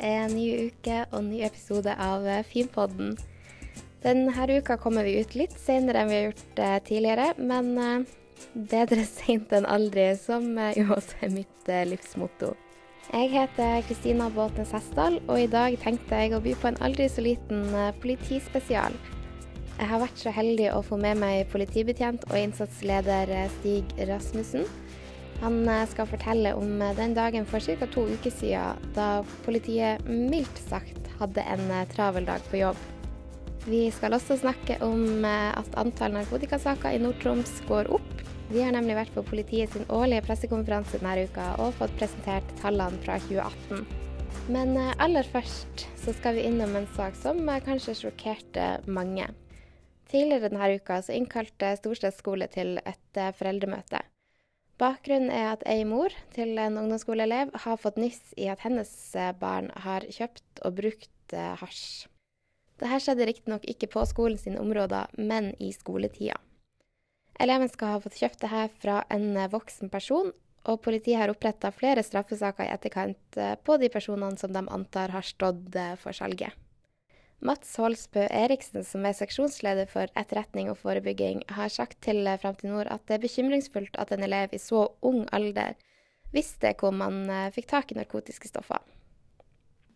er en ny uke og ny episode av Finpodden. Denne uka kommer vi ut litt senere enn vi har gjort eh, tidligere, men eh, bedre seint enn aldri, som eh, jo også er mitt livsmotto. Jeg heter Kristina Båtnes Hessdal, og i dag tenkte jeg å by på en aldri så liten politispesial. Jeg har vært så heldig å få med meg politibetjent og innsatsleder Stig Rasmussen han eh, skal fortelle om eh, den dagen for ca. to uker siden da politiet mildt sagt hadde en eh, travel dag på jobb. Vi skal også snakke om at antall narkotikasaker i Nord-Troms går opp. Vi har nemlig vært på politiet sin årlige pressekonferanse denne uka og fått presentert tallene fra 2018. Men aller først så skal vi innom en sak som kanskje sjokkerte mange. Tidligere denne uka så innkalte Storstad skole til et foreldremøte. Bakgrunnen er at ei mor til en ungdomsskoleelev har fått nyss i at hennes eh, barn har kjøpt og brukt eh, hasj. Dette skjedde riktignok ikke på skolen sine områder, men i skoletida. Eleven skal ha fått kjøpt det her fra en eh, voksen person, og politiet har oppretta flere straffesaker i etterkant på de personene som de antar har stått for salget. Mats Holsbø Eriksen, som er seksjonsleder for etterretning og forebygging, har sagt til Framtid Nord at det er bekymringsfullt at en elev i så ung alder visste hvor man eh, fikk tak i narkotiske stoffer.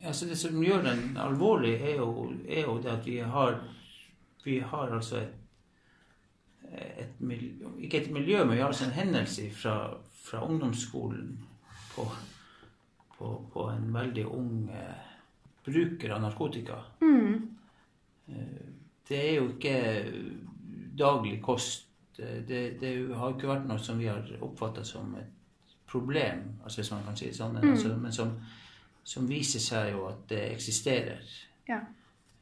Ja, så Det som gjør den alvorlig, er jo, er jo det at vi har, vi har altså et, et miljø, Ikke et miljø, men vi har altså en hendelse fra, fra ungdomsskolen på, på, på en veldig ung eh, bruker av narkotika. Mm. Eh, det er jo ikke daglig kost. Det, det, har ikke vært noe som vi har oppfatta som et problem, altså hvis man kan si det sånn, mm. altså, men som, som, viser seg jo at det eksisterer. Ja.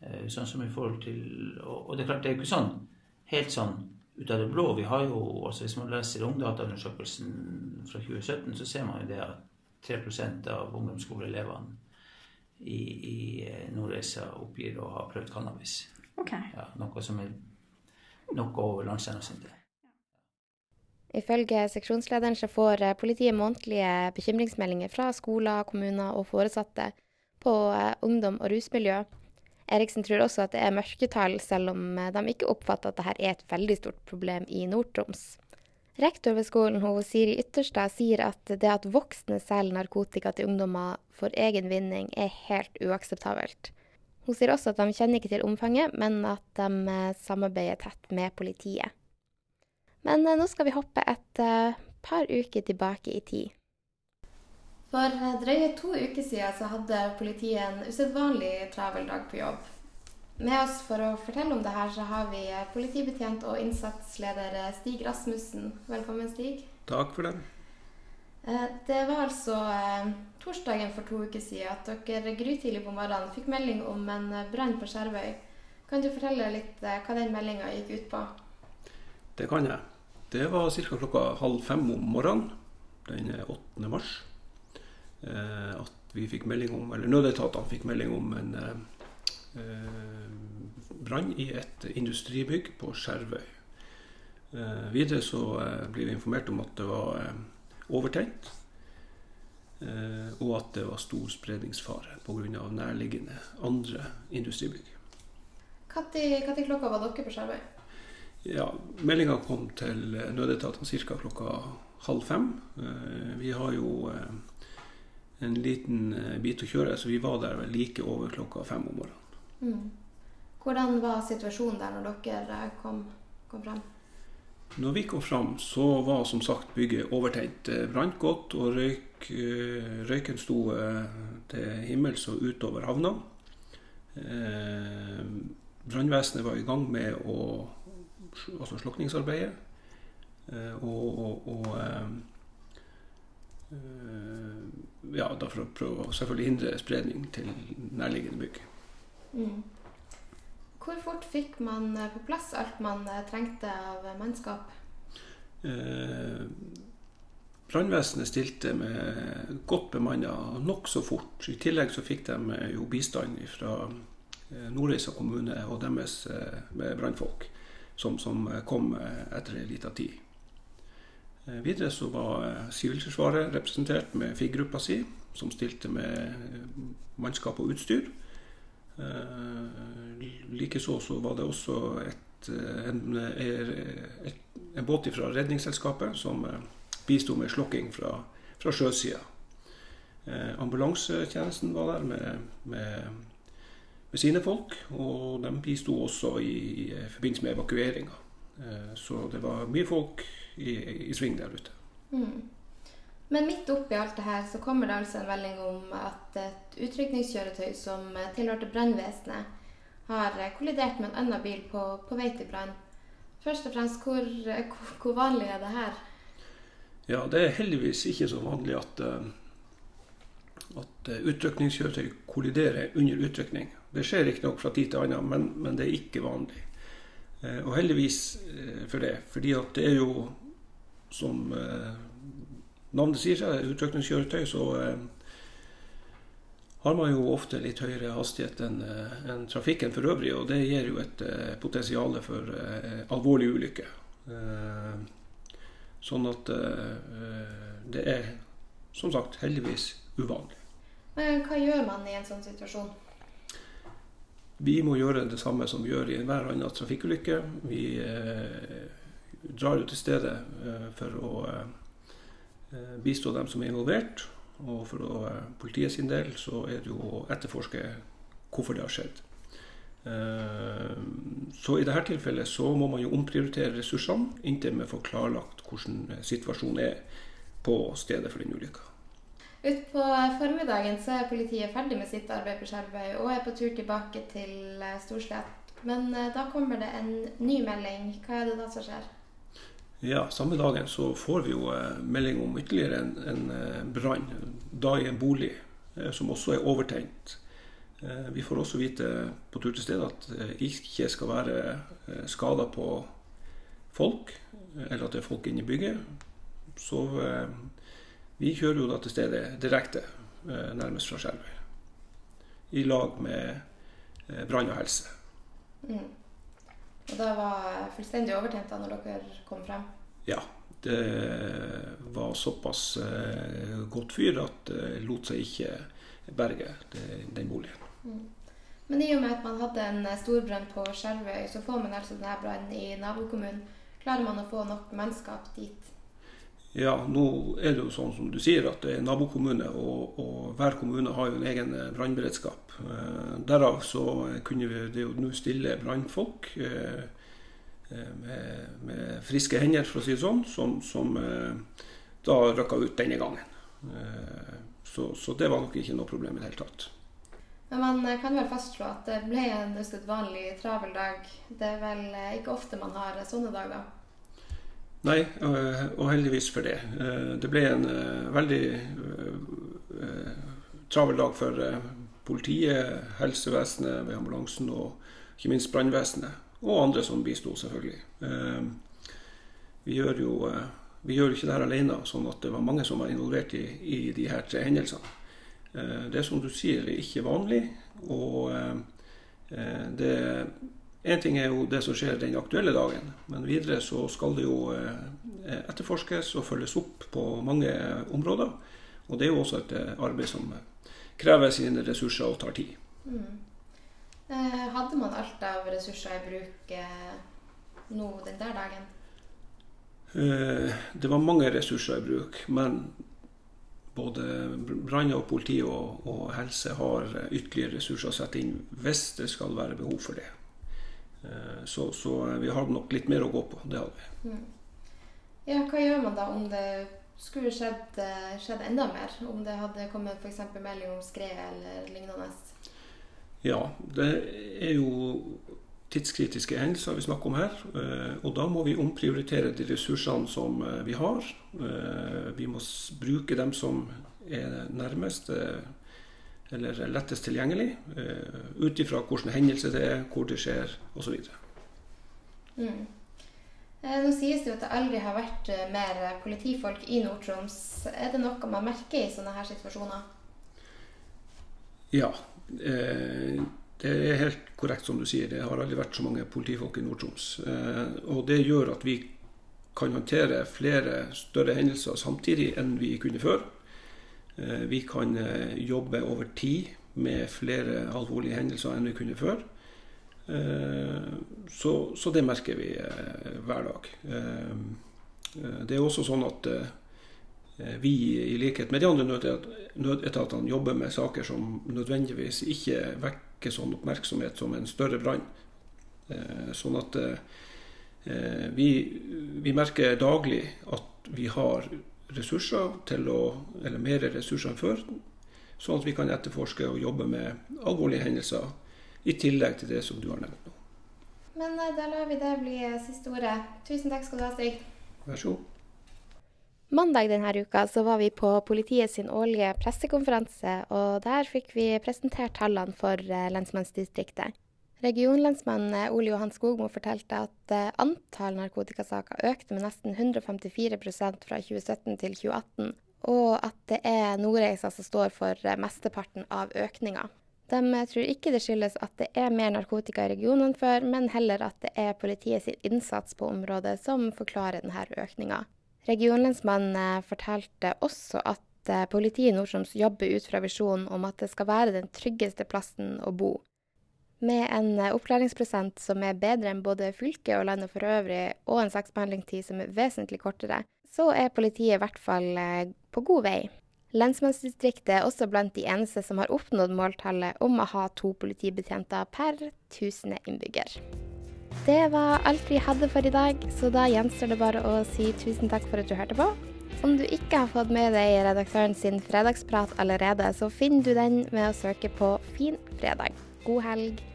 Eh, sånn som i forhold til Og, og det er klart, det er jo ikke sånn helt sånn ut av det blå. Vi har jo, altså Hvis man leser Ungdataundersøkelsen fra 2017, så ser man jo det at 3 av ungdomsskoleelevene i, i eh, Nordreisa oppgir å ha prøvd cannabis. Okay. Ja, noe som er noe over landsgjennomsnittet. Ifølge seksjonslederen så får eh, politiet månedlige bekymringsmeldinger fra skoler, kommuner og foresatte på eh, ungdom og rusmiljø. Eriksen tror også at det er mørketall, selv om de ikke oppfatter at dette er et veldig stort problem i Nord-Troms. Rektor ved skolen, hun, Siri Ytterstad, sier at det at voksne selger narkotika til ungdommer for egen vinning, er helt uakseptabelt. Hun sier også at de kjenner ikke til omfanget, men at de eh, samarbeider tett med politiet. Men eh, nå skal vi hoppe et eh, par uker tilbake i tid. For drøye to uker siden så hadde politiet en usedvanlig travel dag på jobb. Med oss for å fortelle om det her, så har vi eh, politibetjent og innsatsleder eh, Stig Rasmussen. Velkommen, Stig. Takk for det. Eh, det var altså torsdagen for to uker siden at dere grytidlig på morgenen fikk melding om en brann på Skjervøy. Kan du fortelle litt hva den meldinga gikk ut på? Det kan jeg. Det var ca. klokka halv fem om morgenen den 8. mars. At vi fikk melding om, eller nødetatene fikk melding om en brann i et industribygg på Skjervøy. Eh, videre så eh, blir vi informert om at det var overtent, og at det var stor spredningsfare pga. nærliggende andre industribygg. Når klokka var dere på Skjervøy? Ja, Meldinga kom til nødetatene ca. klokka halv fem. Vi har jo en liten bit å kjøre, så vi var der like over klokka fem om morgenen. Mm. Hvordan var situasjonen der når dere kom, kom frem? Når vi kom fram, så var som sagt bygget overtent. Brant godt, og røyk, eh, røyken sto eh, til himmels og utover havna. Eh, brannvesenet var i gang med å, altså slukningsarbeidet. Og, og, og ja, for å prøve å selvfølgelig hindre spredning til nærliggende bygg. Mm. Hvor fort fikk man eh, på plass alt man eh, trengte av mannskap? Eh, Brannvesenet stilte med godt bemanna nokså fort. I tillegg så fikk de eh, jo bistand fra Nordreisa kommune og deres brannfolk, som, som, kom etter en liten tid. Videre så var Sivilforsvaret representert med FIG-gruppa si. som stilte med mannskap og utstyr. Eh, Likeså så var det også et, en, en, en båt fra Redningsselskapet som bisto med slokking fra, fra sjøsida. Eh, ambulansetjenesten var der med, med, med, sine folk, og de bisto også i, i forbindelse med evakueringa. Eh, så det var mye folk i, i sving der ute. Mm. Men midt oppi alt det her så kommer det altså en melding om at et utrykningskjøretøy som tilhørte brannvesenet, har kollidert med en annen bil på, på vei til brann. Først og fremst, hvor, hvor, vanlig er det her? Ja, det er heldigvis ikke så vanlig at, eh, at utrykningskjøretøy kolliderer under utrykning. Det skjer riktignok fra tid til annen, men, men, det er ikke vanlig. Eh, og heldigvis eh, for det, fordi at det er jo som navnet sier seg, utrykningskjøretøy, så eh, har man jo ofte litt høyere hastighet enn eh, en trafikken for øvrig. Og det gir jo et eh, potensial for eh, alvorlige ulykker. Eh, sånn at eh, det er som sagt heldigvis uvanlig. Men hva gjør man i en sånn situasjon? Vi må gjøre det samme som vi gjør i enhver annen trafikkulykke. Vi drar jo til stedet for å bistå dem som er involvert. Og for å, eh, politiet sin del så er det jo å etterforske hvorfor det har skjedd. Eh, så i dette tilfellet så må man jo omprioritere ressursene inntil vi får klarlagt hvordan situasjonen er på stedet for den ulykka. Utpå formiddagen så er politiet ferdig med sitt arbeid på Skjervøy og er på tur tilbake til Storslett. Men da kommer det en ny melding. Hva er det da som skjer? Ja, Samme dagen så får vi jo eh, melding om ytterligere en, en eh, brann. Da i en bolig eh, som også er overtent. Vi får også vite på tur til stedet at det ikke skal være skader på folk, eller at det er folk inne i bygget. Så vi kjører jo da til stedet direkte, nærmest fra Skjervøy. I lag med brann og helse. Mm. Og det var fullstendig overtent da når dere kom frem? Ja. Det var såpass eh, godt fyr at det eh, lot seg ikke berge den boligen. Mm. Men i og med at man hadde en eh, storbrann på Skjervøy, så får man altså denne brannen i nabokommunen. Klarer man å få nok mannskap dit? Ja, nå er det jo sånn som du sier, at det er nabokommune, og, og hver kommune har jo en egen brannberedskap. Eh, derav så kunne vi det jo nå stille brannfolk. Eh, Eh, med, med, friske hender, for å si det sånn, som, som eh, da rykka ut denne gangen. Eh, så, så, det var nok ikke noe problem i det hele tatt. Men man kan vel fastslå at det ble en usedvanlig travel dag. Det er vel ikke ofte man har sånne dager? Nei, og heldigvis for det. Det ble en veldig travel dag for politiet, helsevesenet ved ambulansen og ikke minst brannvesenet og andre som bisto, selvfølgelig. Eh, vi gjør jo eh, vi gjør ikke det her alene, sånn at det var mange som var involvert i, i de her tre hendelsene. Det det som du sier, er ikke vanlig. Og det Én ting er jo det som skjer den aktuelle dagen, men videre så skal det jo etterforskes og følges opp på mange områder. Og det er jo også et arbeid som krever sine ressurser og tar tid. Mm. Eh, hadde man alt av ressurser i bruk eh, nå den der dagen? Eh, det var mange ressurser i bruk, men både brann og politi og, og, helse har ytterligere ressurser å sette inn hvis det skal være behov for det. Så, så vi hadde nok litt mer å gå på. Det hadde vi. Mm. Ja, hva gjør man da om det skulle skjedd, skjedd enda mer? Om det hadde kommet f.eks. melding om skred eller lignende? Ja, det er jo tidskritiske hendelser vi snakker om her. Eh, og da må vi omprioritere de ressursene som eh, vi har. Eh, vi må bruke dem som er nærmest eller lettest tilgjengelig. Ut ifra hvilken hendelse det er, hvor det skjer osv. Mm. Nå sies det jo at det aldri har vært mer politifolk i Nord-Troms. Er det noe man merker i sånne her situasjoner? Ja, Eh, det er helt korrekt som du sier, det har aldri vært så mange politifolk i Nord-Troms. Eh, og det gjør at vi kan håndtere flere større hendelser samtidig enn vi kunne før. Eh, vi kan eh, jobbe over tid med flere alvorlige hendelser enn vi kunne før. Eh, så, så det merker vi hver dag. Det er også sånn at vi, i likhet med de andre nødetatene, jobber med saker som nødvendigvis ikke vekker sånn oppmerksomhet som en større brann. Sånn at vi, vi merker daglig at vi har ressurser til å, eller mer ressurser enn før, sånn at vi kan etterforske og jobbe med alvorlige hendelser i tillegg til det som du har nevnt nå. Men eh, da lar vi det bli eh, siste ordet. Tusen takk skal du ha, Stig. Vær så god. Mandag denne uka så var vi på politiet sin årlige pressekonferanse, og der fikk vi presentert tallene for eh, lensmannsdistriktet. Regionlensmann Ole Johan Skogmo fortalte at eh, antall narkotikasaker økte med nesten 154% fra 2017 til 2018, og at det er Nordreisa som står for eh, mesteparten av økninga. De eh, tror ikke det skyldes at det er mer narkotika i regionen enn før, men heller at det er politiets innsats på området som forklarer denne økninga. Regionlensmannen fortalte også at politiet i Nord-Troms jobber ut fra visjonen om at det skal være den tryggeste plassen å bo. Med en eh, oppklaringsprosent som er bedre enn både fylket og landet for øvrig, og en saksbehandlingstid som er vesentlig kortere, så er politiet i hvert fall eh, på god vei. Lensmannsdistriktet er også blant de eneste som har oppnådd måltallet om å ha to politibetjenter per 1000 innbygger. Det var alt vi hadde for i dag, så da gjenstår det bare å si tusen takk for at du hørte på. Om du ikke har fått med deg redaktøren sin fredagsprat allerede, så finner du den ved å søke på Fin fredag. God helg.